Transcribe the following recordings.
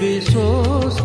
besos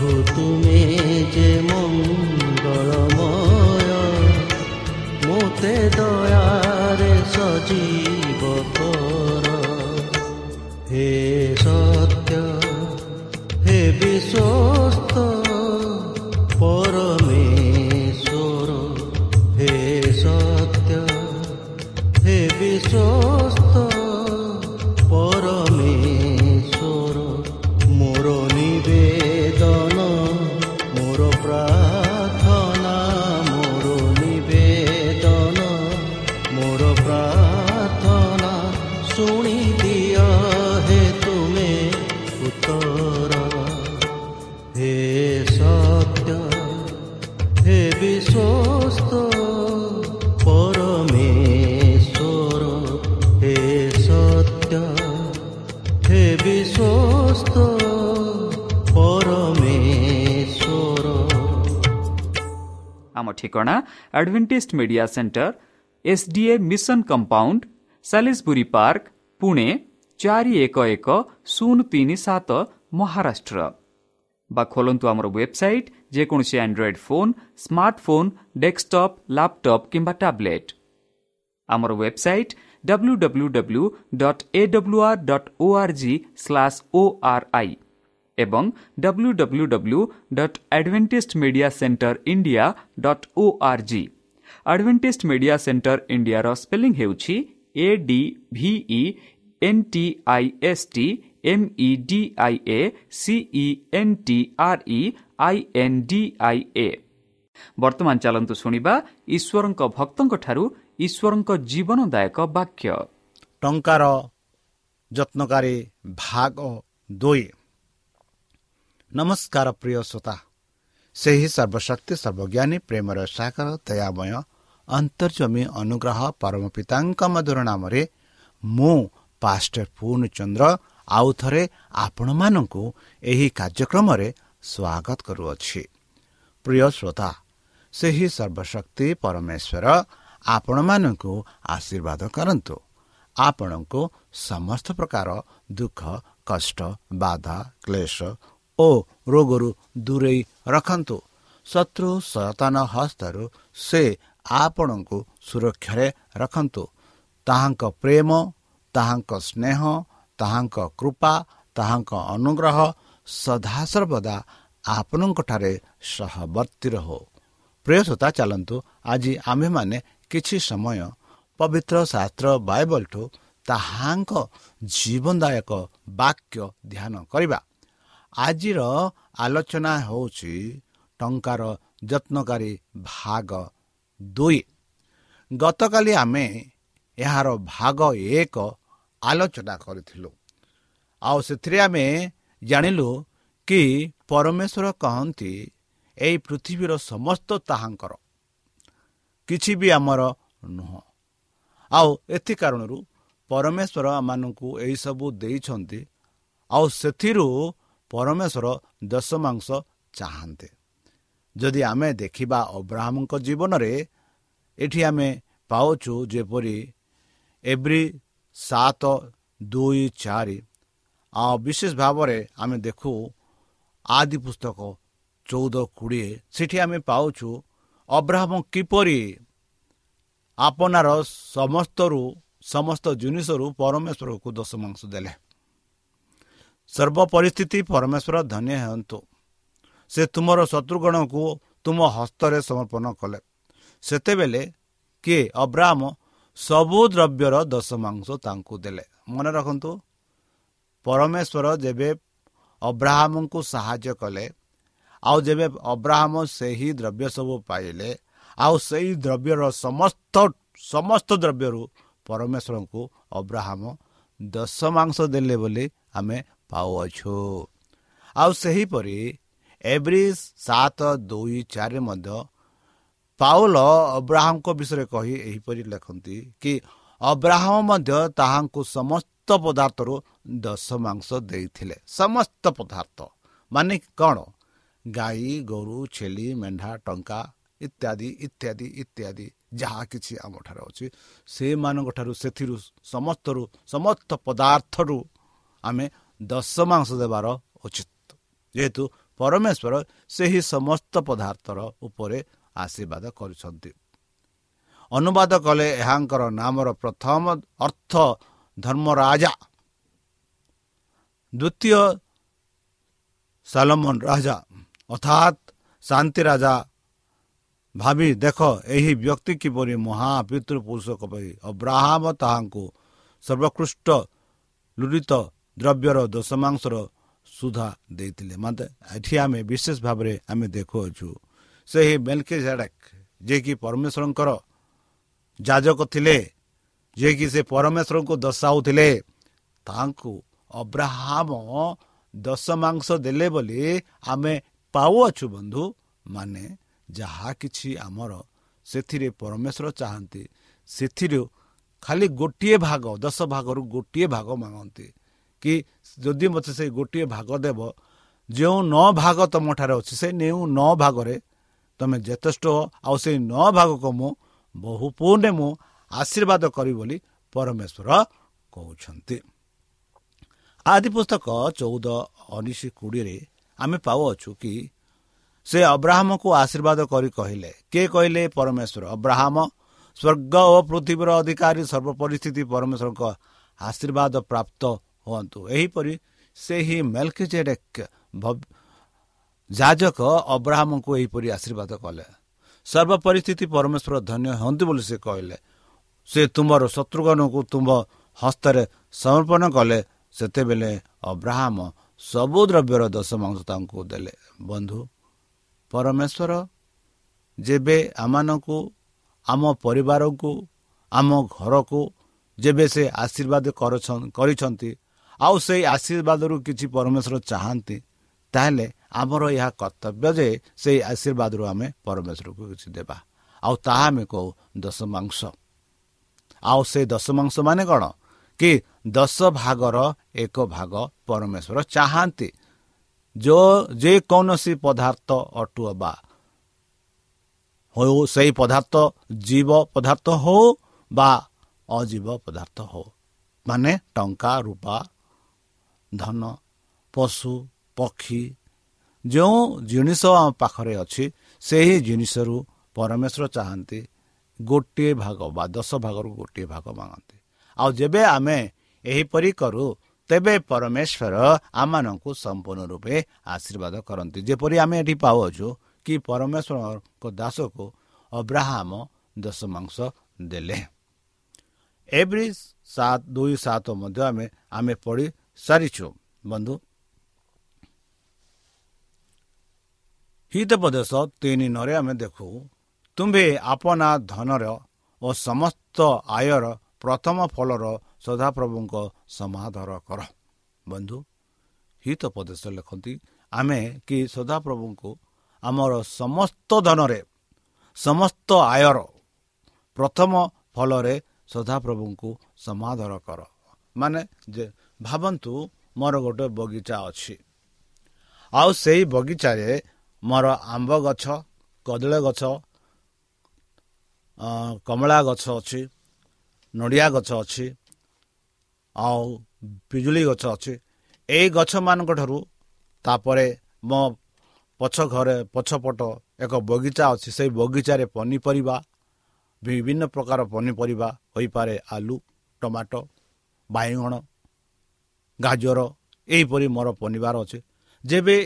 প্ৰভু তুমি যে মংগলময় মোতে দয়াৰে সজীৱ ଆମ ଠିକଣା Adventist Media Center SDA Mission Compound Salisbury Park Pune ଚାରି ଏକ ଏକ ଶୂନ ତିନି ସାତ ମହାରାଷ୍ଟ୍ର ବା ଖୋଲନ୍ତୁ ଆମର ୱେବସାଇଟ୍ ଯେକୌଣସି Android phone smartphone desktop laptop କିମ୍ବା ଟ୍ୟାବ୍ଲେଟ୍ ଆମର website W W W dot A W R dot O R G slash O R I ଏବଂ W W W dot Adventist Media Centre India dot O R G Adventist Media Centre ଇଣ୍ଡିଆର spelling ହେଉଛି A D V E N T I S T M E D I A C E N T R E I N D I A ବର୍ତ୍ତମାନ ଚାଲନ୍ତୁ ଶୁଣିବା ଈଶ୍ୱରଙ୍କ ଭକ୍ତଙ୍କଠାରୁ ଈଶ୍ୱରଙ୍କ ଜୀବନଦାୟକ ବାକ୍ୟ। ଟଙ୍କାର ଯତ୍ନକାରୀ ଭାଗ ଦୁଇ। ନମସ୍କାର ପ୍ରିୟ ଶ୍ରୋତା ସେହି ସର୍ବଶକ୍ତି ସର୍ବଜ୍ଞାନୀ ପ୍ରେମର ସାଗର ଦୟାମୟ ଅନ୍ତର୍ଜମୀ ଅନୁଗ୍ରହ ପରମ ପିତାଙ୍କ ମଧୁର ନାମରେ ମୁଁ ପାଷ୍ଟର ପୂର୍ଣ୍ଣଚନ୍ଦ୍ର ଆଉ ଥରେ ଆପଣମାନଙ୍କୁ ଏହି କାର୍ଯ୍ୟକ୍ରମରେ ସ୍ୱାଗତ କରୁଅଛି। ପ୍ରିୟ ଶ୍ରୋତା ସେହି ସର୍ବଶକ୍ତି ପରମେଶ୍ୱର ଆପଣମାନଙ୍କୁ ଆଶୀର୍ବାଦ କରନ୍ତୁ। ଆପଣଙ୍କୁ ସମସ୍ତ ପ୍ରକାର ଦୁଃଖ କଷ୍ଟ ବାଧା କ୍ଲେଶ ଓ ରୋଗରୁ ଦୂରେଇ ରଖନ୍ତୁ। ଶତ୍ରୁ ସୟତାନ ହସ୍ତରୁ ସେ ଆପଣଙ୍କୁ ସୁରକ୍ଷାରେ ରଖନ୍ତୁ। ତାହାଙ୍କ ପ୍ରେମ ତାହାଙ୍କ ସ୍ନେହ ତାହାଙ୍କ କୃପା ତାହାଙ୍କ ଅନୁଗ୍ରହ ସଦାସର୍ବଦା ଆପଣଙ୍କଠାରେ ସହବର୍ତ୍ତୀ ରହୁ। ପ୍ରିୟସତା ଚାଲନ୍ତୁ। ଆଜି ଆମ୍ଭେମାନେ କିଛି ସମୟ ପବିତ୍ର ଶାସ୍ତ୍ର ବାଇବଲଠୁ ତାହାଙ୍କ ଜୀବନଦାୟକ ବାକ୍ୟ ଧ୍ୟାନ କରିବା। ଆଜିର ଆଲୋଚନା ହେଉଛି ଟଙ୍କାର ଯତ୍ନକାରୀ ଭାଗ ଦୁଇ। ଗତକାଲି ଆମେ ଏହାର ଭାଗ ଏକ ଆଲୋଚନା କରିଥିଲୁ। ଆଉ ସେଥିରେ ଆମେ ଜାଣିଲୁ କି ପରମେଶ୍ୱର କହନ୍ତି ଏହି ପୃଥିବୀର ସମସ୍ତ ତାହାଙ୍କର। କିଛି ବି ଆମର ନୁହଁ। ଆଉ ଏଥି କାରଣରୁ ପରମେଶ୍ୱର ଆମମାନଙ୍କୁ ଏହିସବୁ ଦେଇଛନ୍ତି ଆଉ ସେଥିରୁ ପରମେଶ୍ୱର ଦଶ ମାଂସ ଚାହାନ୍ତି। ଯଦି ଆମେ ଦେଖିବା ଅବ୍ରାହ୍ମଙ୍କ ଜୀବନରେ ଏଠି ଆମେ ପାଉଛୁ ଯେପରି ଏଭ୍ରି ସାତ ଦୁଇ ଚାରି। ଆଉ ବିଶେଷ ଭାବରେ ଆମେ ଦେଖୁ ଆଦି ପୁସ୍ତକ ଚଉଦ କୋଡ଼ିଏ ସେଠି ଆମେ ପାଉଛୁ ଅବ୍ରାହ୍ମ କିପରି ଆପଣାର ସମସ୍ତରୁ ସମସ୍ତ ଜିନିଷରୁ ପରମେଶ୍ୱରକୁ ଦଶ ମାଂସ ଦେଲେ। ସର୍ବ ପରିସ୍ଥିତି ପରମେଶ୍ୱର ଧନ୍ୟ ହୁଅନ୍ତୁ। ସେ ତୁମର ଶତ୍ରୁଗଣକୁ ତୁମ ହସ୍ତରେ ସମର୍ପଣ କଲେ। ସେତେବେଳେ କିଏ? ଅବ୍ରାହ୍ମ ସବୁ ଦ୍ରବ୍ୟର ଦଶ ମାଂସ ତାଙ୍କୁ ଦେଲେ। ମନେ ରଖନ୍ତୁ ପରମେଶ୍ୱର ଯେବେ ଅବ୍ରାହ୍ମଙ୍କୁ ସାହାଯ୍ୟ କଲେ ଆଉ ଯେବେ ଅବ୍ରାହ୍ମ ସେହି ଦ୍ରବ୍ୟ ସବୁ ପାଇଲେ ଆଉ ସେହି ଦ୍ରବ୍ୟର ସମସ୍ତ ସମସ୍ତ ଦ୍ରବ୍ୟରୁ ପରମେଶ୍ୱରଙ୍କୁ ଅବ୍ରାହ୍ମ ଦଶ ମାଂସ ଦେଲେ ବୋଲି ଆମେ ପାଉଅଛୁ। ଆଉ ସେହିପରି ଏଭ୍ରି ସାତ ଦୁଇ ଚାରି ମଧ୍ୟ ପାଉଲ ଅବ୍ରାହ୍ମଙ୍କ ବିଷୟରେ କହି ଏହିପରି ଲେଖନ୍ତି କି ଅବ୍ରାହ୍ମ ମଧ୍ୟ ତାହାଙ୍କୁ ସମସ୍ତ ପଦାର୍ଥରୁ ଦଶ ମାଂସ ଦେଇଥିଲେ। ସମସ୍ତ ପଦାର୍ଥ। ମାନେ କ'ଣ? ଗାଈ ଗୋରୁ ଛେଳି ମେଣ୍ଢା ଟଙ୍କା ଇତ୍ୟାଦି ଇତ୍ୟାଦି ଇତ୍ୟାଦି ଯାହା କିଛି ଆମଠାରେ ଅଛି ସେମାନଙ୍କ ଠାରୁ ସେଥିରୁ ସମସ୍ତରୁ ସମସ୍ତ ପଦାର୍ଥରୁ ଆମେ ଦଶ ମାଂସ ଦେବାର ଉଚିତ। ଯେହେତୁ ପରମେଶ୍ୱର ସେହି ସମସ୍ତ ପଦାର୍ଥର ଉପରେ ଆଶୀର୍ବାଦ କରୁଛନ୍ତି। ଅନୁବାଦ କଲେ ଏହାଙ୍କର ନାମର ପ୍ରଥମ ଅର୍ଥ ଧର୍ମରାଜା। ଦ୍ୱିତୀୟ ସାଲମନ ରାଜା। ଅର୍ଥାତ୍ ଶାନ୍ତି ରାଜା ଭାବି ଦେଖ ଏହି ବ୍ୟକ୍ତି କିପରି ମହାପିତୃ ପୁରୁଷ କବି ଅବ୍ରାହମ ତାହାଙ୍କୁ ସର୍ବକୃଷ୍ଟ ଲୁଡ଼ିତ ଦ୍ରବ୍ୟର ଦଶମାଂଶର ସୁଧା ଦେଇଥିଲେ ମୋତେ ଏଠି ଆମେ ବିଶେଷ ଭାବରେ ଆମେ ଦେଖୁଅଛୁ ସେହି ମେଲକି ଝାଡ଼କ ଯିଏକି ପରମେଶ୍ୱରଙ୍କର ଯାଜକ ଥିଲେ ଯିଏକି ସେ ପରମେଶ୍ୱରଙ୍କୁ ଦର୍ଶାଉଥିଲେ ତାଙ୍କୁ ଅବ୍ରାହମ ଦଶ ମାଂସ ଦେଲେ ବୋଲି ଆମେ ପାଉଅଛୁ ବନ୍ଧୁ। ମାନେ ଯାହା କିଛି ଆମର ସେଥିରେ ପରମେଶ୍ୱର ଚାହାନ୍ତି ସେଥିରୁ ଖାଲି ଗୋଟିଏ ଭାଗ ଦଶ ଭାଗରୁ ଗୋଟିଏ ଭାଗ ମାଗନ୍ତି। କି ଯଦି ମୋତେ ସେଇ ଗୋଟିଏ ଭାଗ ଦେବ ଯେଉଁ ନଅ ଭାଗ ତୁମଠାରେ ଅଛି ସେ ନେଉ ନଅ ଭାଗରେ ତୁମେ ଯଥେଷ୍ଟ ଆଉ ସେଇ ନଅ ଭାଗକୁ ମୁଁ ବହୁ ପୁଣ୍ୟ ମୁଁ ଆଶୀର୍ବାଦ କରିବି ବୋଲି ପରମେଶ୍ୱର କହୁଛନ୍ତି। ଆଦି ପୁସ୍ତକ ଚଉଦ ଉଣେଇଶ କୋଡ଼ିଏରେ ଆମେ ପାଉଅଛୁ କି? ସେ ଅବ୍ରାହ୍ମକୁ ଆଶୀର୍ବାଦ କରି କହିଲେ କିଏ କହିଲେ ପରମେଶ୍ୱର? ଅବ୍ରାହ୍ମ ସ୍ୱର୍ଗ ଓ ପୃଥିବୀର ଅଧିକାରୀ ସର୍ବ ପରିସ୍ଥିତି ପରମେଶ୍ୱରଙ୍କ ଆଶୀର୍ବାଦ ପ୍ରାପ୍ତ ହୁଅନ୍ତୁ। ଏହିପରି ସେହି ମେଲକି ଯାଜକ ଅବ୍ରାହ୍ମଙ୍କୁ ଏହିପରି ଆଶୀର୍ବାଦ କଲେ। ସର୍ବ ପରିସ୍ଥିତି ପରମେଶ୍ୱର ଧନ୍ୟ ହୁଅନ୍ତୁ ବୋଲି ସେ କହିଲେ। ସେ ତୁମର ଶତ୍ରୁଘ୍ନକୁ ତୁମ ହସ୍ତରେ ସମର୍ପଣ କଲେ। ସେତେବେଳେ ଅବ୍ରାହ୍ମ ସବୁ ଦ୍ରବ୍ୟର ଦଶ ମାଂସ ତାଙ୍କୁ ଦେଲେ। ବନ୍ଧୁ ପରମେଶ୍ୱର ଯେବେ ଆମମାନଙ୍କୁ ଆମ ପରିବାରକୁ ଆମ ଘରକୁ ଯେବେ ସେ ଆଶୀର୍ବାଦ କରିଛନ୍ତି ଆଉ ସେଇ ଆଶୀର୍ବାଦରୁ କିଛି ପରମେଶ୍ୱର ଚାହାନ୍ତି ତାହେଲେ ଆମର ଏହା କର୍ତ୍ତବ୍ୟ ଯେ ସେଇ ଆଶୀର୍ବାଦରୁ ଆମେ ପରମେଶ୍ୱରକୁ କିଛି ଦେବା। ଆଉ ତାହା ଆମେ କହୁ ଦଶ ମାଂସ। ଆଉ ସେ ଦଶ ମାଂସ ମାନେ କ'ଣ? କି ଦଶ ଭାଗର ଏକ ଭାଗ ପରମେଶ୍ୱର ଚାହାନ୍ତି। ଯେକୌଣସି ପଦାର୍ଥ ଅଟୁଅବା ହଉ ସେହି ପଦାର୍ଥ ଜୀବ ପଦାର୍ଥ ହଉ ବା ଅଜୀବ ପଦାର୍ଥ ହଉ। ମାନେ ଟଙ୍କା ରୂପା ଧନ ପଶୁ ପକ୍ଷୀ ଯେଉଁ ଜିନିଷ ଆମ ପାଖରେ ଅଛି ସେହି ଜିନିଷରୁ ପରମେଶ୍ୱର ଚାହାନ୍ତି ଗୋଟିଏ ଭାଗ ବା ଦଶ ଭାଗରୁ ଗୋଟିଏ ଭାଗ ମାଗନ୍ତି। ଆଉ ଯେବେ ଆମେ ଏହିପରି କରୁ ତେବେ ପରମେଶ୍ୱର ଆମମାନଙ୍କୁ ସମ୍ପୂର୍ଣ୍ଣ ରୂପେ ଆଶୀର୍ବାଦ କରନ୍ତି। ଯେପରି ଆମେ ଏଠି ପାଉଅଛୁ କି ପରମେଶ୍ୱରଙ୍କ ଦାସକୁ ଅବ୍ରାହମ ଦଶ ମାଂସ ଦେଲେ। ଏଭ୍ରି ସାତ ଦୁଇ ସାତ ମଧ୍ୟ ଆମେ ଆମେ ପଢ଼ି ସାରିଛୁ ବନ୍ଧୁ। ହିତପଦେଶ ତିନି ନରେ ଆମେ ଦେଖୁ ତୁମ୍ଭେ ଆପଣା ଧନର ଓ ସମସ୍ତ ଆୟର ପ୍ରଥମ ଫଳର ସଦାପ୍ରଭୁଙ୍କ ସମାଧାର କର ବନ୍ଧୁ ହିତପଦେଶ ଲେଖନ୍ତି ଆମେ କି ସଦାପ୍ରଭୁଙ୍କୁ ଆମର ସମସ୍ତ ଧନରେ ସମସ୍ତ ଆୟର ପ୍ରଥମ ଫଳରେ ସଦାପ୍ରଭୁଙ୍କୁ ସମାଧାର କର ମାନେ ଯେ ଭାବନ୍ତୁ ମୋର ଗୋଟେ ବଗିଚା ଅଛି ଆଉ ସେଇ ବଗିଚାରେ ମୋର ଆମ୍ବ ଗଛ କଦଳୀ ଗଛ କମଳା ଗଛ ଅଛି ନଡ଼ିଆ ଗଛ ଅଛି ଆଉ ପିଜୁଳି ଗଛ ଅଛି। ଏଇ ଗଛମାନଙ୍କ ଠାରୁ ତାପରେ ମୋ ପଛ ଘରେ ପଛପଟ ଏକ ବଗିଚା ଅଛି। ସେଇ ବଗିଚାରେ ପନିପରିବା ବିଭିନ୍ନ ପ୍ରକାର ପନିପରିବା ହୋଇପାରେ। ଆଲୁ ଟମାଟୋ ବାଇଗଣ ଗାଜର ଏହିପରି ମୋର ପନିବାର ଅଛି। ଯେବେ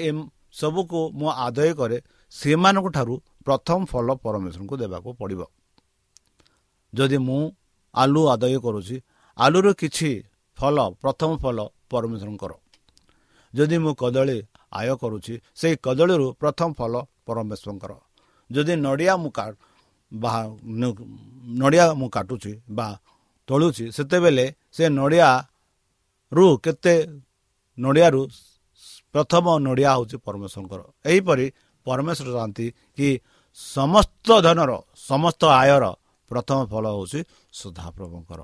ସବୁକୁ ମୁଁ ଆଦାୟ କରେ ସେମାନଙ୍କ ଠାରୁ ପ୍ରଥମ ଫଳ ପରମେଶ୍ୱରଙ୍କୁ ଦେବାକୁ ପଡ଼ିବ। ଯଦି ମୁଁ ଆଲୁ ଆଦାୟ କରୁଛି ଆଲୁର କିଛି ଫଳ ପ୍ରଥମ ଫଳ ପରମେଶ୍ୱରଙ୍କର। ଯଦି ମୁଁ କଦଳୀ ଆୟ କରୁଛି ସେଇ କଦଳୀରୁ ପ୍ରଥମ ଫଳ ପରମେଶ୍ୱରଙ୍କର। ଯଦି ନଡ଼ିଆ ମୁଁ ବା ନଡ଼ିଆ ମୁଁ କାଟୁଛି ବା ତୋଳୁଛି ସେତେବେଳେ ସେ ନଡ଼ିଆରୁ କେତେ ନଡ଼ିଆରୁ ପ୍ରଥମ ନଡ଼ିଆ ହେଉଛି ପରମେଶ୍ୱରଙ୍କର। ଏହିପରି ପରମେଶ୍ୱର ଚାହାନ୍ତି କି ସମସ୍ତ ଧନର ସମସ୍ତ ଆୟର ପ୍ରଥମ ଫଳ ହେଉଛି ସୁଧାପ୍ରଭୁଙ୍କର।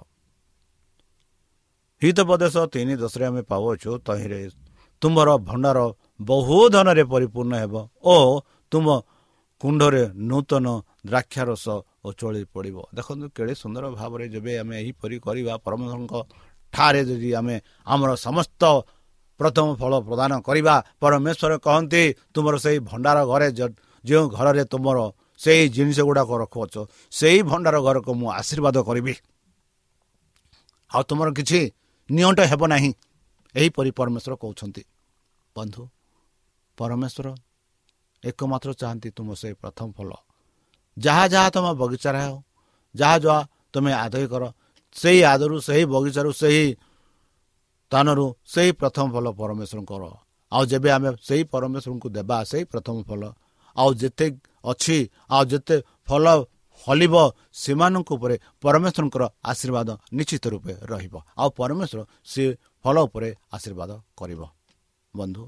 ହିତପଦେଶ ତିନି ଦଶରେ ଆମେ ପାଉଛୁ ତହିଁରେ ତୁମର ଭଣ୍ଡାର ବହୁ ଧନରେ ପରିପୂର୍ଣ୍ଣ ହେବ ଓ ତୁମ କୁଣ୍ଡରେ ନୂତନ ଦ୍ରାକ୍ଷାରସ ଅଚଳି ପଡ଼ିବ ଦେଖନ୍ତୁ କେଡ଼େ ସୁନ୍ଦର ଭାବରେ ଯେବେ ଆମେ ଏହିପରି କରିବା ପରମେଶ୍ୱରଙ୍କ ଠାରେ ଯଦି ଆମେ ଆମର ସମସ୍ତ ପ୍ରଥମ ଫଳ ପ୍ରଦାନ କରିବା ପରମେଶ୍ୱର କହନ୍ତି ତୁମର ସେଇ ଭଣ୍ଡାର ଘରେ ଯେଉଁ ଘରରେ ତୁମର ସେଇ ଜିନିଷ ଗୁଡ଼ାକ ରଖୁଅଛ ସେଇ ଭଣ୍ଡାର ଘରକୁ ମୁଁ ଆଶୀର୍ବାଦ କରିବି ଆଉ ତୁମର କିଛି ନିଅଣ୍ଟ ହେବ ନାହିଁ। ଏହିପରି ପରମେଶ୍ୱର କହୁଛନ୍ତି। ବନ୍ଧୁ ପରମେଶ୍ୱର ଏକମାତ୍ର ଚାହାନ୍ତି ତୁମ ସେଇ ପ୍ରଥମ ଫଳ। ଯାହା ଯାହା ତୁମ ବଗିଚାରେ ହେଉ ଯାହା ଯାହା ତୁମେ ଆଦାୟ କର ସେହି ଆଦରୁ ସେହି ବଗିଚାରୁ ସେହି ସ୍ଥାନରୁ ସେହି ପ୍ରଥମ ଫଳ ପରମେଶ୍ୱରଙ୍କର ଆଉ ଯେବେ ଆମେ ସେହି ପରମେଶ୍ୱରଙ୍କୁ ଦେବା ସେହି ପ୍ରଥମ ଫଳ ଆଉ ଯେତେ ଅଛି ଆଉ ଯେତେ ଫଳ ଫଳିବ ସେମାନଙ୍କ ଉପରେ ପରମେଶ୍ୱରଙ୍କର ଆଶୀର୍ବାଦ ନିଶ୍ଚିତ ରୂପେ ରହିବ। ଆଉ ପରମେଶ୍ୱର ସେ ଫଳ ଉପରେ ଆଶୀର୍ବାଦ କରିବ। ବନ୍ଧୁ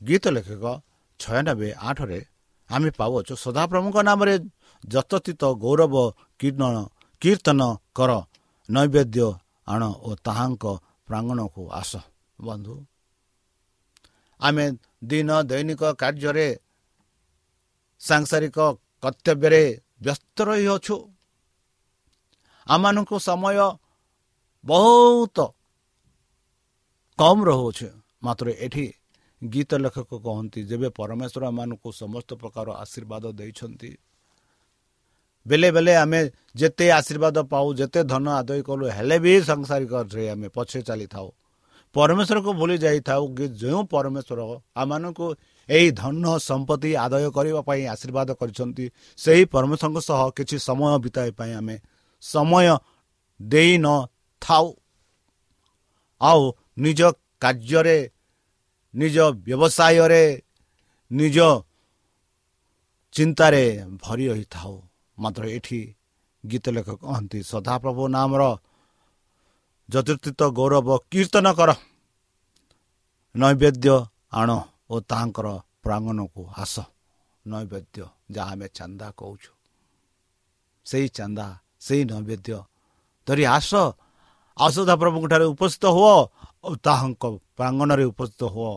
ଗୀତ ଲେଖକ ଛୟାନବେ ଆଠରେ ଆମେ ପାଉଅଛୁ ସଦାପ୍ରଭୁଙ୍କ ନାମରେ ଯତଚିତ ଗୌରବ କୀର୍ତ୍ତନ କର ନୈବେଦ୍ୟ ଆଣ ଓ ତାହାଙ୍କ ପ୍ରାଙ୍ଗଣକୁ ଆସ। ବନ୍ଧୁ ଆମେ ଦିନ ଦୈନିକ କାର୍ଯ୍ୟରେ ସାଂସାରିକ କର୍ତ୍ତବ୍ୟରେ ବ୍ୟସ୍ତ ରହିଅଛୁ ଆମମାନଙ୍କୁ ସମୟ ବହୁତ କମ୍ ରହୁଅଛି। ମାତ୍ର ଏଠି ଗୀତ ଲେଖକ କହନ୍ତି ଯେବେ ପରମେଶ୍ୱର ଆମମାନଙ୍କୁ ସମସ୍ତ ପ୍ରକାର ଆଶୀର୍ବାଦ ଦେଇଛନ୍ତି ବେଲେ ବେଲେ ଆମେ ଯେତେ ଆଶୀର୍ବାଦ ପାଉ ଯେତେ ଧନ ଆଦାୟ କଲୁ ହେଲେ ବି ସାଂସାରିକରେ ଆମେ ପଛେ ଚାଲିଥାଉ। ପରମେଶ୍ୱରକୁ ଭୁଲି ଯାଇଥାଉ କି ଯେଉଁ ପରମେଶ୍ୱର ଆମମାନଙ୍କୁ ଏହି ଧନ ସମ୍ପତ୍ତି ଆଦାୟ କରିବା ପାଇଁ ଆଶୀର୍ବାଦ କରିଛନ୍ତି। ସେହି ପରମେଶ୍ୱରଙ୍କ ସହ କିଛି ସମୟ ବିତାଇବା ପାଇଁ ଆମେ ସମୟ ଦେଇନଥାଉ ଆଉ ନିଜ କାର୍ଯ୍ୟରେ ନିଜ ବ୍ୟବସାୟରେ ନିଜ ଚିନ୍ତାରେ ଭରି ରହିଥାଉ। ମାତ୍ର ଏଠି ଗୀତ ଲେଖକ କହନ୍ତି ସଦାପ୍ରଭୁ ନାମର ଯତୀର୍ଥିତ ଗୌରବ କୀର୍ତ୍ତନ କର ନୈବେଦ୍ୟ ଆଣ ଓ ତାହାଙ୍କର ପ୍ରାଙ୍ଗଣକୁ ଆସ। ନୈବେଦ୍ୟ ଯାହା ଆମେ ଚାନ୍ଦା କହୁଛୁ। ସେଇ ଚାନ୍ଦା ସେଇ ନୈବେଦ୍ୟ ଧରି ଆସ। ଆସଦା ପ୍ରଭୁଙ୍କଠାରେ ଉପସ୍ଥିତ ହୁଅ। ଓ ତାହାଙ୍କ ପ୍ରାଙ୍ଗଣରେ ଉପସ୍ଥିତ ହୁଅ।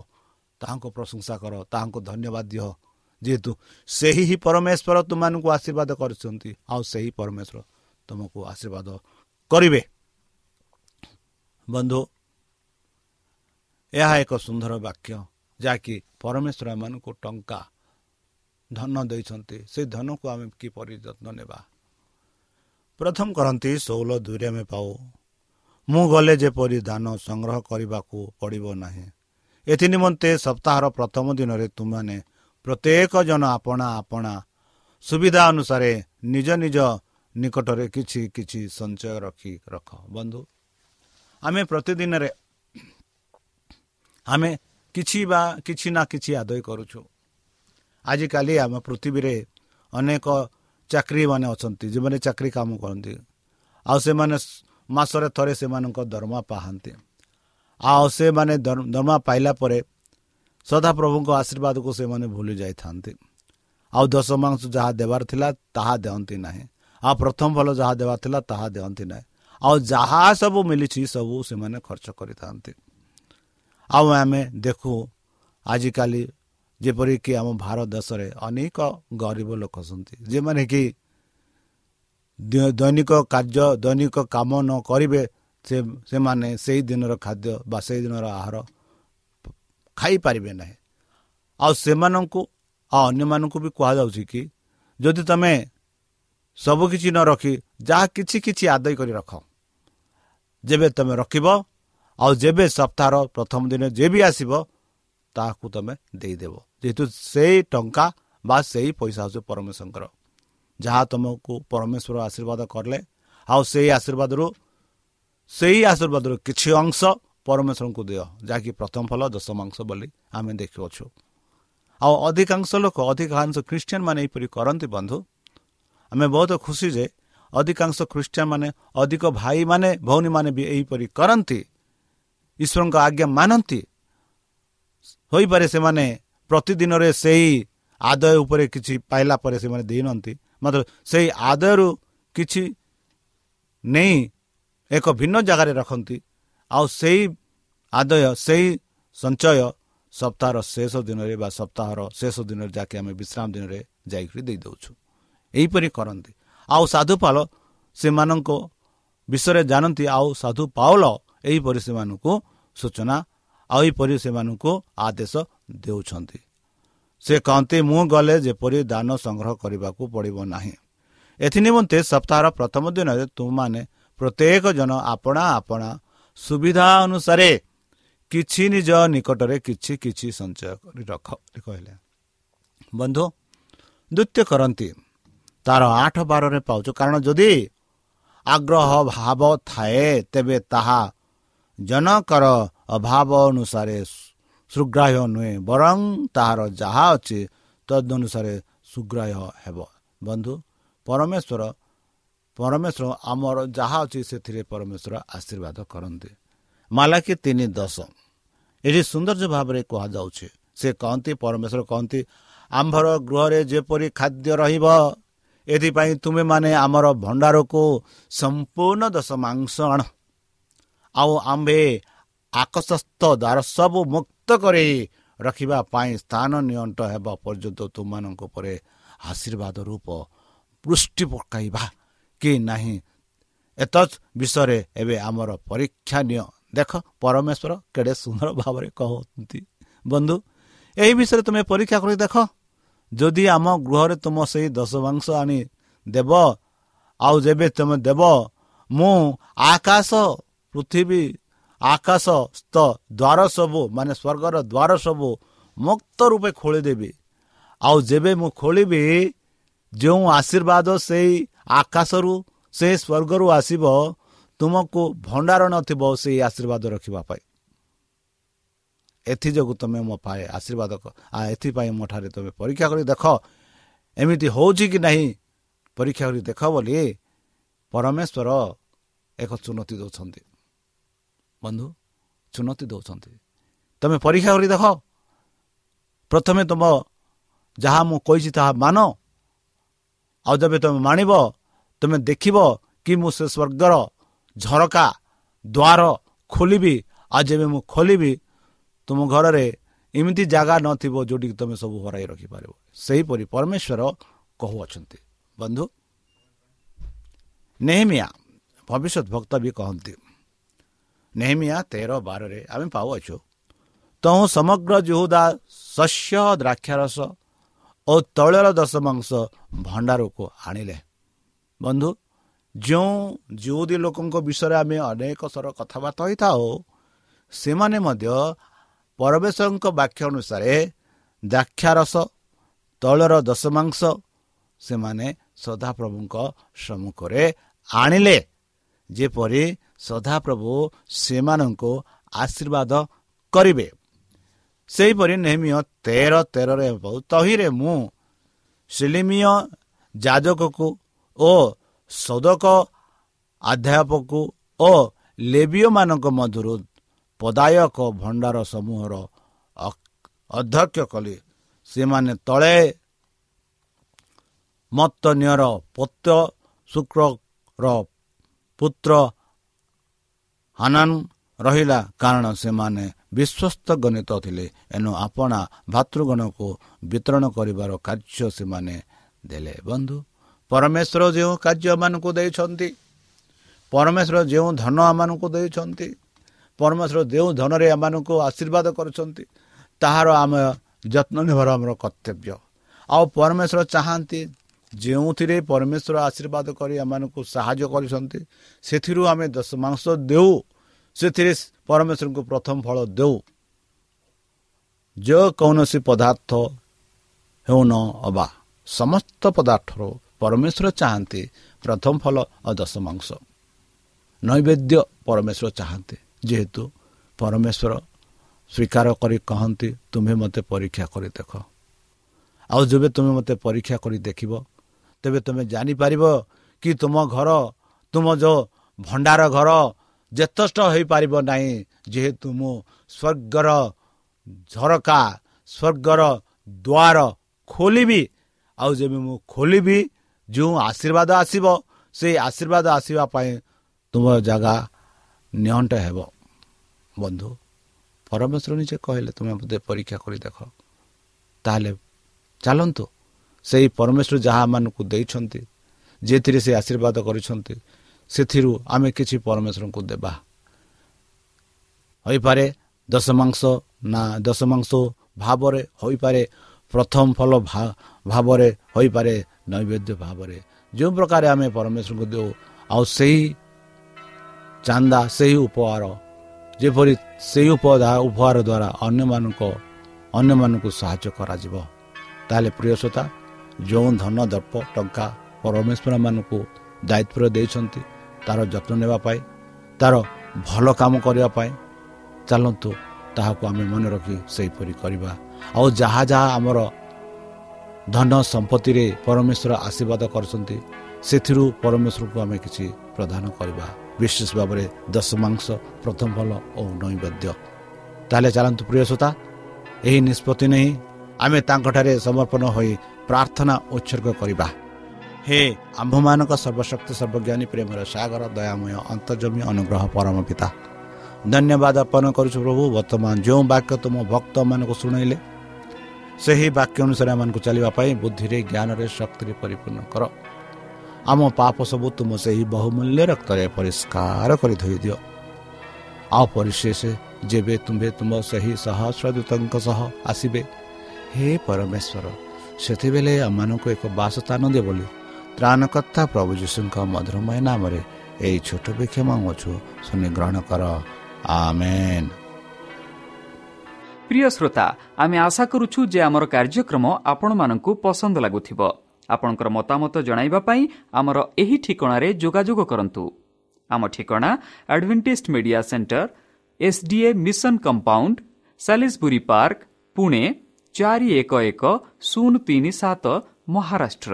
ତାହାଙ୍କ ପ୍ରଶଂସା କର। ତାହାଙ୍କୁ ଧନ୍ୟବାଦ ଦିଅ। ଯେହେତୁ ସେହି ହିଁ ପରମେଶ୍ୱର ତୁମମାନଙ୍କୁ ଆଶୀର୍ବାଦ କରିଛନ୍ତି ଆଉ ସେହି ପରମେଶ୍ୱର ତୁମକୁ ଆଶୀର୍ବାଦ କରିବେ। ବନ୍ଧୁ ଏହା ଏକ ସୁନ୍ଦର ବାକ୍ୟ। ଯାହାକି ପରମେଶ୍ୱର ଏମାନଙ୍କୁ ଟଙ୍କା ଧନ ଦେଇଛନ୍ତି ସେ ଧନକୁ ଆମେ କିପରି ଯତ୍ନ ନେବା? ପ୍ରଥମ କରନ୍ତି ଷୋହଳ ଦୁଇରେ ଆମେ ପାଉ। ମୁଁ ଗଲେ ଯେପରି ଦାନ ସଂଗ୍ରହ କରିବାକୁ ପଡ଼ିବ ନାହିଁ। ଏଥି ନିମନ୍ତେ ସପ୍ତାହର ପ୍ରଥମ ଦିନରେ ତୁମମାନେ ପ୍ରତ୍ୟେକ ଜଣ ଆପଣା ଆପଣା ସୁବିଧା ଅନୁସାରେ ନିଜ ନିଜ ନିକଟରେ କିଛି କିଛି ସଞ୍ଚୟ ରଖି ରଖ। ବନ୍ଧୁ ଆମେ ପ୍ରତିଦିନରେ ଆମେ କିଛି ବା କିଛି ନା କିଛି ଆଦାୟ କରୁଛୁ। ଆଜିକାଲି ଆମ ପୃଥିବୀରେ ଅନେକ ଚାକିରିମାନେ ଅଛନ୍ତି ଯେଉଁମାନେ ଚାକିରି କାମ କରନ୍ତି। ଆଉ ସେମାନେ ମାସରେ ଥରେ ସେମାନଙ୍କ ଦରମା ପାଆନ୍ତି। ଆଉ ସେମାନେ ଦରମା ପାଇଲା ପରେ ସଦାପ୍ରଭୁଙ୍କ ଆଶୀର୍ବାଦକୁ ସେମାନେ ଭୁଲି ଯାଇଥାନ୍ତି। ଆଉ ଦଶ ମାଂସ ଯାହା ଦେବାର ଥିଲା ତାହା ଦିଅନ୍ତି ନାହିଁ। ଆଉ ପ୍ରଥମ ଭଲ ଯାହା ଦେବାର ଥିଲା ତାହା ଦିଅନ୍ତି ନାହିଁ। ଆଉ ଯାହା ସବୁ ମିଳିଛି ସବୁ ସେମାନେ ଖର୍ଚ୍ଚ କରିଥାନ୍ତି। ଆଉ ଆମେ ଦେଖୁ ଆଜିକାଲି ଯେପରିକି ଆମ ଭାରତ ଦେଶରେ ଅନେକ ଗରିବ ଲୋକ ଅଛନ୍ତି ଯେଉଁମାନେ କି ଦୈନିକ କାର୍ଯ୍ୟ ଦୈନିକ କାମ ନ କରିବେ ସେ ସେମାନେ ସେଇ ଦିନର ଖାଦ୍ୟ ବା ସେଇ ଦିନର ଆହାର ଖାଇପାରିବେ ନାହିଁ। ଆଉ ସେମାନଙ୍କୁ ଆଉ ଅନ୍ୟମାନଙ୍କୁ ବି କୁହାଯାଉଛି କି ଯଦି ତୁମେ ସବୁକିଛି ନ ରଖି ଯାହା କିଛି କିଛି ଆଦାୟ କରି ରଖ ଯେବେ ତୁମେ ରଖିବ ଆଉ ଯେବେ ସପ୍ତାହର ପ୍ରଥମ ଦିନ ଯେ ବି ଆସିବ ତାହାକୁ ତୁମେ ଦେଇଦେବ। ଯେହେତୁ ସେଇ ଟଙ୍କା ବା ସେଇ ପଇସା ହେଉଛି ପରମେଶ୍ୱରଙ୍କର। ଯାହା ତୁମକୁ ପରମେଶ୍ୱର ଆଶୀର୍ବାଦ କଲେ ଆଉ ସେଇ ଆଶୀର୍ବାଦରୁ ସେଇ ଆଶୀର୍ବାଦରୁ କିଛି ଅଂଶ ପରମେଶ୍ୱରଙ୍କୁ ଦିଅ ଯାହାକି ପ୍ରଥମ ଫଲ ଦଶମାଂଶ ବୋଲି ଆମେ ଦେଖିଅଛୁ। ଆଉ ଅଧିକାଂଶ ଲୋକ ଅଧିକାଂଶ ଖ୍ରୀଷ୍ଟିଆନ ମାନେ ଏହିପରି କରନ୍ତି ବନ୍ଧୁ। ଆମେ ବହୁତ ଖୁସି ଯେ ଅଧିକାଂଶ ଖ୍ରୀଷ୍ଟିଆନ ମାନେ ଅଧିକ ଭାଇମାନେ ଭଉଣୀମାନେ ବି ଏହିପରି କରନ୍ତି। ଈଶ୍ୱରଙ୍କ ଆଜ୍ଞା ମାନନ୍ତି। ହୋଇପାରେ ସେମାନେ ପ୍ରତିଦିନରେ ସେହି ଆଦାୟ ଉପରେ କିଛି ପାଇଲା ପରେ ସେମାନେ ଦେଇନାହାନ୍ତି ମାତ୍ର ସେହି ଆଦାୟରୁ କିଛି ନେଇ ଏକ ଭିନ୍ନ ଜାଗାରେ ରଖନ୍ତି। ଆଉ ସେହି ଆଦାୟ ସେହି ସଞ୍ଚୟ ସପ୍ତାହର ଶେଷ ଦିନରେ ବା ସପ୍ତାହର ଶେଷ ଦିନରେ ଯାହାକି ଆମେ ବିଶ୍ରାମ ଦିନରେ ଯାଇକରି ଦେଇଦେଉଛୁ। ଏହିପରି କରନ୍ତି। ଆଉ ସାଧୁପାଲ ସେମାନଙ୍କ ବିଷୟରେ ଜାଣନ୍ତି। ଆଉ ସାଧୁ ପାଉଲ ଏହିପରି ସେମାନଙ୍କୁ ସୂଚନା ଆଉ ଏହିପରି ସେମାନଙ୍କୁ ଆଦେଶ ଦେଉଛନ୍ତି। ସେ କହନ୍ତି ମୁଁ ଗଲେ ଯେପରି ଦାନ ସଂଗ୍ରହ କରିବାକୁ ପଡ଼ିବ ନାହିଁ। ଏଥିନିମନ୍ତେ ସପ୍ତାହର ପ୍ରଥମ ଦିନରେ ତୁମମାନେ ପ୍ରତ୍ୟେକ ଜଣ ଆପଣା ଆପଣା ସୁବିଧା ଅନୁସାରେ କିଛି ନିଜ ନିକଟରେ କିଛି କିଛି ସଞ୍ଚୟ କରି ରଖ କହିଲେ। ବନ୍ଧୁ ନୃତ୍ୟ କରନ୍ତି ତାର ଆଠ ବାରରେ ପାଉଛୁ। କାରଣ ଯଦି ଆଗ୍ରହ ଭାବ ଥାଏ ତେବେ ତାହା ଜନକର ଅଭାବ ଅନୁସାରେ ସୁଗ୍ରାହ୍ୟ ନୁହେଁ ବରଂ ତାହାର ଯାହା ଅଛି ତଦନୁସାରେ ସୁଗ୍ରାହ୍ୟ ହେବ। ବନ୍ଧୁ ପରମେଶ୍ୱର ପରମେଶ୍ୱର ଆମର ଯାହା ଅଛି ସେଥିରେ ପରମେଶ୍ୱର ଆଶୀର୍ବାଦ କରନ୍ତି। ମାଲାକି ତିନି ଦଶ। ଏଠି ସୌନ୍ଦର୍ଯ୍ୟ ଭାବରେ କୁହାଯାଉଛି। ସେ କହନ୍ତି ପରମେଶ୍ୱର କହନ୍ତି ଆମ୍ଭର ଗୃହରେ ଯେପରି ଖାଦ୍ୟ ରହିବ ଏଥିପାଇଁ ତୁମେମାନେ ଆମର ଭଣ୍ଡାରକୁ ସମ୍ପୂର୍ଣ୍ଣ ଦଶ ମାଂସ ଆଣ। ଆଉ ଆମ୍ଭେ ଆକାଶସ୍ଥ ଦ୍ୱାର ସବୁ ମୁକ୍ତ କରି ରଖିବା ପାଇଁ ସ୍ଥାନ ନିଅଣ୍ଟ ହେବା ପର୍ଯ୍ୟନ୍ତ ତୁମମାନଙ୍କ ଉପରେ ଆଶୀର୍ବାଦ ରୂପ ପୃଷ୍ଟି ପକାଇବା। କି ନାହିଁ? ଏତତ୍ ବିଷୟରେ ଏବେ ଆମର ପରୀକ୍ଷା ନିଅ। ଦେଖ ପରମେଶ୍ୱର କେଡ଼େ ସୁନ୍ଦର ଭାବରେ କହନ୍ତି। ବନ୍ଧୁ ଏହି ବିଷୟରେ ତୁମେ ପରୀକ୍ଷା କରି ଦେଖ। ଯଦି ଆମ ଗୃହରେ ତୁମ ସେଇ ଦଶ ମାଂସ ଆଣି ଦେବ ଆଉ ଯେବେ ତୁମେ ଦେବ ମୁଁ ଆକାଶ ପୃଥିବୀ ଆକାଶ ସ୍ଥ ଦ୍ୱାର ସବୁ ମାନେ ସ୍ୱର୍ଗର ଦ୍ୱାର ସବୁ ମୁକ୍ତ ରୂପେ ଖୋଳିଦେବି। ଆଉ ଯେବେ ମୁଁ ଖୋଳିବି ଯେଉଁ ଆଶୀର୍ବାଦ ସେଇ ଆକାଶରୁ ସେ ସ୍ୱର୍ଗରୁ ଆସିବ ତୁମକୁ ଭଣ୍ଡାର ନଥିବ ସେଇ ଆଶୀର୍ବାଦ ରଖିବା ପାଇଁ। ଏଥିଯୋଗୁଁ ତୁମେ ମୋ ପାଏ ଆଶୀର୍ବାଦ ଏଥିପାଇଁ ମୋ ଠାରେ ତୁମେ ପରୀକ୍ଷା କରି ଦେଖ ଏମିତି ହେଉଛି କି ନାହିଁ? ପରୀକ୍ଷା କରି ଦେଖ ବୋଲି ପରମେଶ୍ୱର ଏକ ଚୁନୌତି ଦେଉଛନ୍ତି। ବନ୍ଧୁ ଚୁନୌତି ଦେଉଛନ୍ତି। ତୁମେ ପରୀକ୍ଷା କରି ଦେଖ। ପ୍ରଥମେ ତୁମ ଯାହା ମୁଁ କହିଛି ତାହା ମାନ। ଆଉ ଯେବେ ତୁମେ ମାଣିବ ତୁମେ ଦେଖିବ କି ମୁଁ ସେ ସ୍ୱର୍ଗର ଝରକା ଦ୍ୱାର ଖୋଲିବି। ଆଉ ଯେବେ ମୁଁ ଖୋଲିବି ତୁମ ଘରରେ ଏମିତି ଜାଗା ନଥିବ ଯେଉଁଠିକି ତୁମେ ସବୁ ହରାଇ ରଖିପାରିବ। ସେହିପରି ପରମେଶ୍ୱର କହୁଅଛନ୍ତି। ବନ୍ଧୁ ନେହମିଆ ଭବିଷ୍ୟତ ଭକ୍ତ ବି କହନ୍ତି ନେହମିଆ ତେର ବାରରେ ଆମେ ପାଉଅଛୁ ତହୁଁ ସମଗ୍ର ଜୁହୁଦା ଶସ୍ୟ ଦ୍ରାକ୍ଷାରସ ଓ ତୈଳର ଦଶ ମାଂସ ଭଣ୍ଡାରକୁ ଆଣିଲେ ବନ୍ଧୁ ଯେଉଁ ଯେଉଁଦି ଲୋକଙ୍କ ବିଷୟରେ ଆମେ ଅନେକ ଥର କଥାବାର୍ତ୍ତା ହୋଇଥାଉ ସେମାନେ ମଧ୍ୟ ପରମେଶ୍ୱରଙ୍କ ବାକ୍ୟ ଅନୁସାରେ ଦ୍ରାକ୍ଷାରସ ତୈଳର ଦଶ ମାଂସ ସେମାନେ ସଦାପ୍ରଭୁଙ୍କ ସମ୍ମୁଖରେ ଆଣିଲେ ଯେପରି ସଦାପ୍ରଭୁ ସେମାନଙ୍କୁ ଆଶୀର୍ବାଦ କରିବେ। ସେହିପରି ନେହମିୟ ତେର ତେରରେ ତହିଁରେ ମୁଁ ସିଲିମିୟ ଯାଜକକୁ ଓ ସଦକ ଅଧ୍ୟାପକ ଓ ଲେବିୟମାନଙ୍କ ମଧ୍ୟରୁ ପଦାୟକ ଭଣ୍ଡାର ସମୂହର ଅଧ୍ୟକ୍ଷ କଲେ। ସେମାନେ ତଳେ ମତନ୍ୟର ପତ୍ର ଶୁକ୍ରର ପୁତ୍ର ହାନାନ ରହିଲା କାରଣ ସେମାନେ ବିଶ୍ୱସ୍ତ ଗଣିତ ଥିଲେ। ଏଣୁ ଆପଣା ଭାତୃଗଣକୁ ବିତରଣ କରିବାର କାର୍ଯ୍ୟ ସେମାନେ ଦେଲେ। ବନ୍ଧୁ ପରମେଶ୍ୱର ଯେଉଁ କାର୍ଯ୍ୟମାନଙ୍କୁ ଦେଇଛନ୍ତି ପରମେଶ୍ୱର ଯେଉଁ ଧନ ଆମମାନଙ୍କୁ ଦେଇଛନ୍ତି ପରମେଶ୍ୱର ଯେଉଁ ଧନରେ ଏମାନଙ୍କୁ ଆଶୀର୍ବାଦ କରୁଛନ୍ତି ତାହାର ଆମେ ଯତ୍ନ ନେବାର ଆମର କର୍ତ୍ତବ୍ୟ। ଆଉ ପରମେଶ୍ୱର ଚାହାନ୍ତି ଯେଉଁଥିରେ ପରମେଶ୍ୱର ଆଶୀର୍ବାଦ କରି ଏମାନଙ୍କୁ ସାହାଯ୍ୟ କରିଛନ୍ତି ସେଥିରୁ ଆମେ ଦଶ ମାଂସ ଦେଉ। ସେଥିରେ ପରମେଶ୍ୱରଙ୍କୁ ପ୍ରଥମ ଫଳ ଦେଉ। ଯେକୌଣସି ପଦାର୍ଥ ହେଉନ ଅବା ସମସ୍ତ ପଦାର୍ଥରୁ ପରମେଶ୍ୱର ଚାହାନ୍ତି ପ୍ରଥମ ଫଳ ଓ ଦଶ ମାଂସ। ନୈବେଦ୍ୟ ପରମେଶ୍ୱର ଚାହାନ୍ତି ଯେହେତୁ ପରମେଶ୍ୱର ସ୍ୱୀକାର କରି କହନ୍ତି ତୁମେ ମୋତେ ପରୀକ୍ଷା କରି ଦେଖ। ଆଉ ଯେବେ ତୁମେ ମୋତେ ପରୀକ୍ଷା କରି ଦେଖିବ ତେବେ ତୁମେ ଜାଣିପାରିବ କି ତୁମ ଘର ତୁମ ଯେଉଁ ଭଣ୍ଡାର ଘର ଯଥେଷ୍ଟ ହୋଇପାରିବ ନାହିଁ। ଯେହେତୁ ମୁଁ ସ୍ୱର୍ଗର ଝରକା ସ୍ୱର୍ଗର ଦ୍ୱାର ଖୋଲିବି ଆଉ ଯେବେ ମୁଁ ଖୋଲିବି ଯେଉଁ ଆଶୀର୍ବାଦ ଆସିବ ସେଇ ଆଶୀର୍ବାଦ ଆସିବା ପାଇଁ ତୁମ ଜାଗା ନିଅଣ୍ଟ ହେବ। ବନ୍ଧୁ ପରମେଶ୍ୱର ନିଜେ କହିଲେ ତୁମେ ମୋତେ ପରୀକ୍ଷା କରି ଦେଖ। ତାହେଲେ ଚାଲନ୍ତୁ। ସେହି ପରମେଶ୍ୱର ଯାହାମାନଙ୍କୁ ଦେଇଛନ୍ତି ଯେଉଁଥିରେ ସେ ଆଶୀର୍ବାଦ କରିଛନ୍ତି ସେଥିରୁ ଆମେ କିଛି ପରମେଶ୍ୱରଙ୍କୁ ଦେବା। ହୋଇପାରେ ଦଶ ମାଂସ ନା ଦଶ ମାଂସ ଭାବରେ ହୋଇପାରେ ପ୍ରଥମ ଫଲ ଭାବରେ ହୋଇପାରେ ନୈବେଦ୍ୟ ଭାବରେ। ଯେଉଁ ପ୍ରକାର ଆମେ ପରମେଶ୍ୱରଙ୍କୁ ଦେଉ ଆଉ ସେହି ଚାନ୍ଦା ସେହି ଉପହାର ଯେପରି ସେହି ଉପହାର ଦ୍ୱାରା ଅନ୍ୟମାନଙ୍କ ଅନ୍ୟମାନଙ୍କୁ ସାହାଯ୍ୟ କରାଯିବ ତାହେଲେ ପ୍ରିୟସତା ଯେଉଁ ଧନ ଦର୍ପ ଟଙ୍କା ପରମେଶ୍ୱରମାନଙ୍କୁ ଦାୟିତ୍ୱରେ ଦେଇଛନ୍ତି ତା'ର ଯତ୍ନ ନେବା ପାଇଁ ତା'ର ଭଲ କାମ କରିବା ପାଇଁ ଚାଲନ୍ତୁ ତାହାକୁ ଆମେ ମନେ ରଖି ସେହିପରି କରିବା। ଆଉ ଯାହା ଯାହା ଆମର ଧନ ସମ୍ପତ୍ତିରେ ପରମେଶ୍ୱର ଆଶୀର୍ବାଦ କରୁଛନ୍ତି ସେଥିରୁ ପରମେଶ୍ୱରକୁ ଆମେ କିଛି ପ୍ରଦାନ କରିବା। ବିଶେଷ ଭାବରେ ଦଶ ମାଂସ ପ୍ରଥମ ଭଲ ଓ ନୈବେଦ୍ୟ। ତାହେଲେ ଚାଲନ୍ତୁ ପ୍ରିୟ ଶ୍ରୋତା ଏହି ନିଷ୍ପତ୍ତି ନେଇ ଆମେ ତାଙ୍କଠାରେ ସମର୍ପଣ ହୋଇ ପ୍ରାର୍ଥନା ଉତ୍ସର୍ଗ କରିବା। ହେ ଆମ୍ଭମାନଙ୍କ ସର୍ବଶକ୍ତି ସର୍ବଜ୍ଞାନୀ ପ୍ରେମର ସାଗର ଦୟାମୟ ଅନ୍ତର୍ଜମୀ ଅନୁଗ୍ରହ ପରମ ପିତା ଧନ୍ୟବାଦ ଅର୍ପଣ କରୁଛୁ ପ୍ରଭୁ ବର୍ତ୍ତମାନ ଯେଉଁ ବାକ୍ୟ ତୁମ ଭକ୍ତମାନଙ୍କୁ ଶୁଣାଇଲେ ସେହି ବାକ୍ୟ ଅନୁସାରେ ଆମମାନଙ୍କୁ ଚାଲିବା ପାଇଁ ବୁଦ୍ଧିରେ ଜ୍ଞାନରେ ଶକ୍ତିରେ ପରିପୂର୍ଣ୍ଣ କର। ଆମ ପାପ ସବୁ ତୁମ ସେହି ବହୁମୂଲ୍ୟ ରକ୍ତରେ ପରିଷ୍କାର କରି ଧୋଇଦିଅ। ଆଉ ପରିଶେଷ ଯେବେ ତୁମ୍ଭେ ତୁମ ସେହି ସହସ୍ରଦୂତଙ୍କ ସହ ଆସିବେ ହେ ପରମେଶ୍ୱର ସେତେବେଳେ ଆମମାନଙ୍କୁ ଏକ ବାସସ୍ଥାନ ଦିଅ ବୋଲି ତ୍ରାଣକର୍ତ୍ତା ପ୍ରଭୁ ଯୀଶୁଙ୍କ ମଧୁରମୟ ନାମରେ ଏହି ଛୋଟ ବିକ୍ଷମ ମାଗୁଛୁ ଶୁଣି ଗ୍ରହଣ କର। ଆମେନ୍। ପ୍ରିୟ ଶ୍ରୋତା ଆମେ ଆଶା କରୁଛୁ ଯେ ଆମର କାର୍ଯ୍ୟକ୍ରମ ଆପଣମାନଙ୍କୁ ପସନ୍ଦ ଲାଗୁଥିବ। ଆପଣଙ୍କର ମତାମତ ଜଣାଇବା ପାଇଁ ଆମର ଏହି ଠିକଣାରେ ଯୋଗାଯୋଗ କରନ୍ତୁ। ଆମ ଠିକଣା Adventist Media Center SDA Mission Compound Salisbury Park Pune ଚାରି ଏକ ଏକ ଶୂନ ତିନି ସାତ Maharashtra.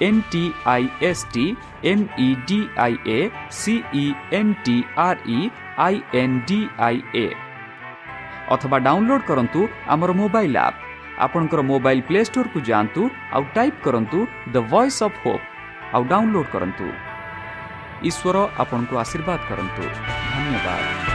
V E N T I S T M E D I A C E N T R E I N D I A ଅଥବା download କରନ୍ତୁ ଆମର mobile app ଆପଣଙ୍କର ମୋବାଇଲ୍ ପ୍ଲେ ଷ୍ଟୋରକୁ ଯାଆନ୍ତୁ ଆଉ ଟାଇପ୍ କରନ୍ତୁ ଦ ଭଏସ୍ ଅଫ୍ ହୋପ୍ ଆଉ download କରନ୍ତୁ ଈଶ୍ୱର ଆପଣଙ୍କୁ ଆଶୀର୍ବାଦ କରନ୍ତୁ ଧନ୍ୟବାଦ